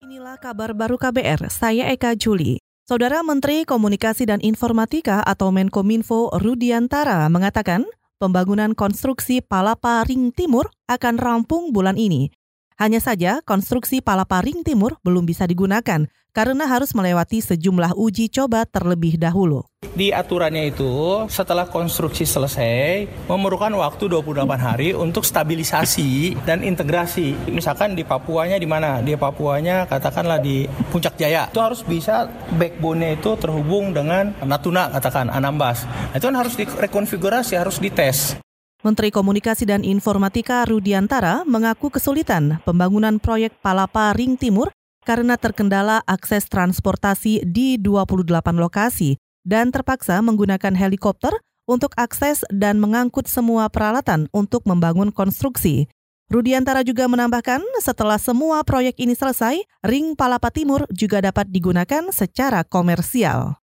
Inilah kabar baru KBR, saya Eka Juli. Saudara Menteri Komunikasi dan Informatika atau Menkominfo Rudiantara mengatakan pembangunan konstruksi Palapa Ring Timur akan rampung bulan ini. Hanya saja konstruksi Palapa Ring Timur belum bisa digunakan karena harus melewati sejumlah uji coba terlebih dahulu. Di aturannya itu setelah konstruksi selesai memerlukan waktu 28 hari untuk stabilisasi dan integrasi. Misalkan di Papuanya di mana? Di Papuanya katakanlah di Puncak Jaya. Itu harus bisa backbone-nya itu terhubung dengan Natuna katakan Anambas. Itu kan harus direkonfigurasi, harus dites. Menteri Komunikasi dan Informatika Rudiantara mengaku kesulitan pembangunan proyek Palapa Ring Timur karena terkendala akses transportasi di 28 lokasi dan terpaksa menggunakan helikopter untuk akses dan mengangkut semua peralatan untuk membangun konstruksi. Rudiantara juga menambahkan setelah semua proyek ini selesai, ring Palapa Timur juga dapat digunakan secara komersial.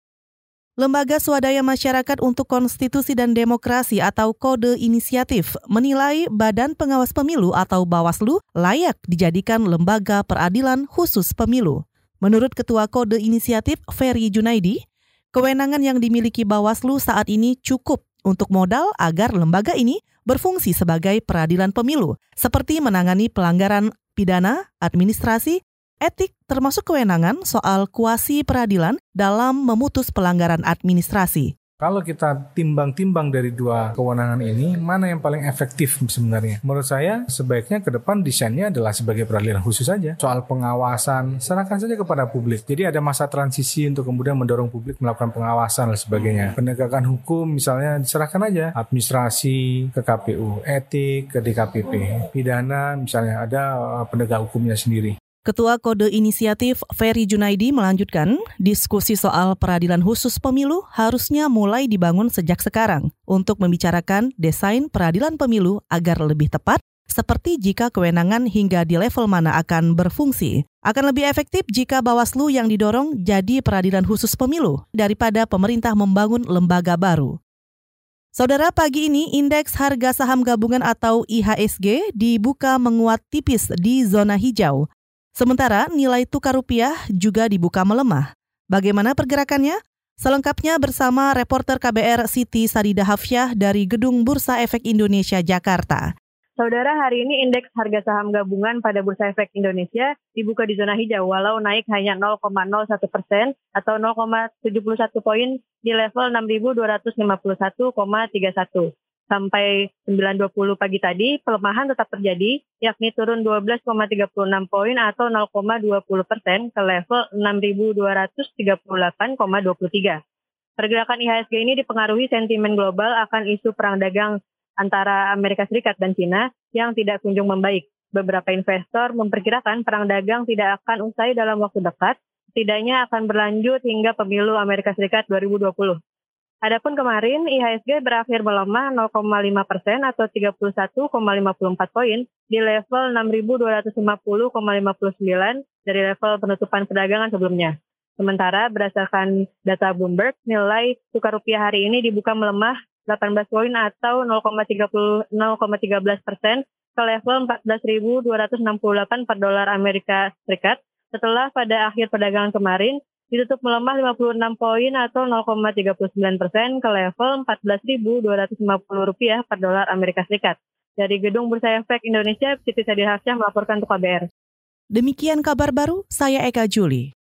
Lembaga Swadaya Masyarakat untuk Konstitusi dan Demokrasi atau Kode Inisiatif menilai Badan Pengawas Pemilu atau Bawaslu layak dijadikan lembaga peradilan khusus pemilu. Menurut Ketua Kode Inisiatif Ferry Junaidi, kewenangan yang dimiliki Bawaslu saat ini cukup untuk modal agar lembaga ini berfungsi sebagai peradilan pemilu, seperti menangani pelanggaran pidana, administrasi, etik termasuk kewenangan soal kuasi peradilan dalam memutus pelanggaran administrasi. Kalau kita timbang-timbang dari dua kewenangan ini, mana yang paling efektif sebenarnya? Menurut saya, sebaiknya ke depan desainnya adalah sebagai peradilan khusus saja. Soal pengawasan, serahkan saja kepada publik. Jadi ada masa transisi untuk kemudian mendorong publik melakukan pengawasan dan sebagainya. Penegakan hukum misalnya diserahkan aja. Administrasi ke KPU, etik ke DKPP, pidana misalnya ada eh, penegak hukumnya sendiri. Ketua Kode Inisiatif Ferry Junaidi melanjutkan, diskusi soal peradilan khusus pemilu harusnya mulai dibangun sejak sekarang untuk membicarakan desain peradilan pemilu agar lebih tepat seperti jika kewenangan hingga di level mana akan berfungsi. Akan lebih efektif jika Bawaslu yang didorong jadi peradilan khusus pemilu daripada pemerintah membangun lembaga baru. Saudara pagi ini indeks harga saham gabungan atau IHSG dibuka menguat tipis di zona hijau Sementara nilai tukar rupiah juga dibuka melemah. Bagaimana pergerakannya? Selengkapnya bersama reporter KBR Siti Sadida Hafyah dari Gedung Bursa Efek Indonesia Jakarta. Saudara, hari ini indeks harga saham gabungan pada Bursa Efek Indonesia dibuka di zona hijau walau naik hanya 0,01 persen atau 0,71 poin di level 6.251,31 sampai 9.20 pagi tadi, pelemahan tetap terjadi, yakni turun 12,36 poin atau 0,20 persen ke level 6.238,23. Pergerakan IHSG ini dipengaruhi sentimen global akan isu perang dagang antara Amerika Serikat dan China yang tidak kunjung membaik. Beberapa investor memperkirakan perang dagang tidak akan usai dalam waktu dekat, setidaknya akan berlanjut hingga pemilu Amerika Serikat 2020. Adapun kemarin IHSG berakhir melemah 0,5 persen atau 31,54 poin di level 6.250,59 dari level penutupan perdagangan sebelumnya. Sementara berdasarkan data Bloomberg, nilai tukar rupiah hari ini dibuka melemah 18 poin atau 0,13 persen ke level 14.268 per dolar Amerika Serikat setelah pada akhir perdagangan kemarin ditutup melemah 56 poin atau 0,39 persen ke level 14.250 rupiah per dolar Amerika Serikat. Dari Gedung Bursa Efek Indonesia, Siti Sadir Hasyah melaporkan untuk KBR. Demikian kabar baru, saya Eka Juli.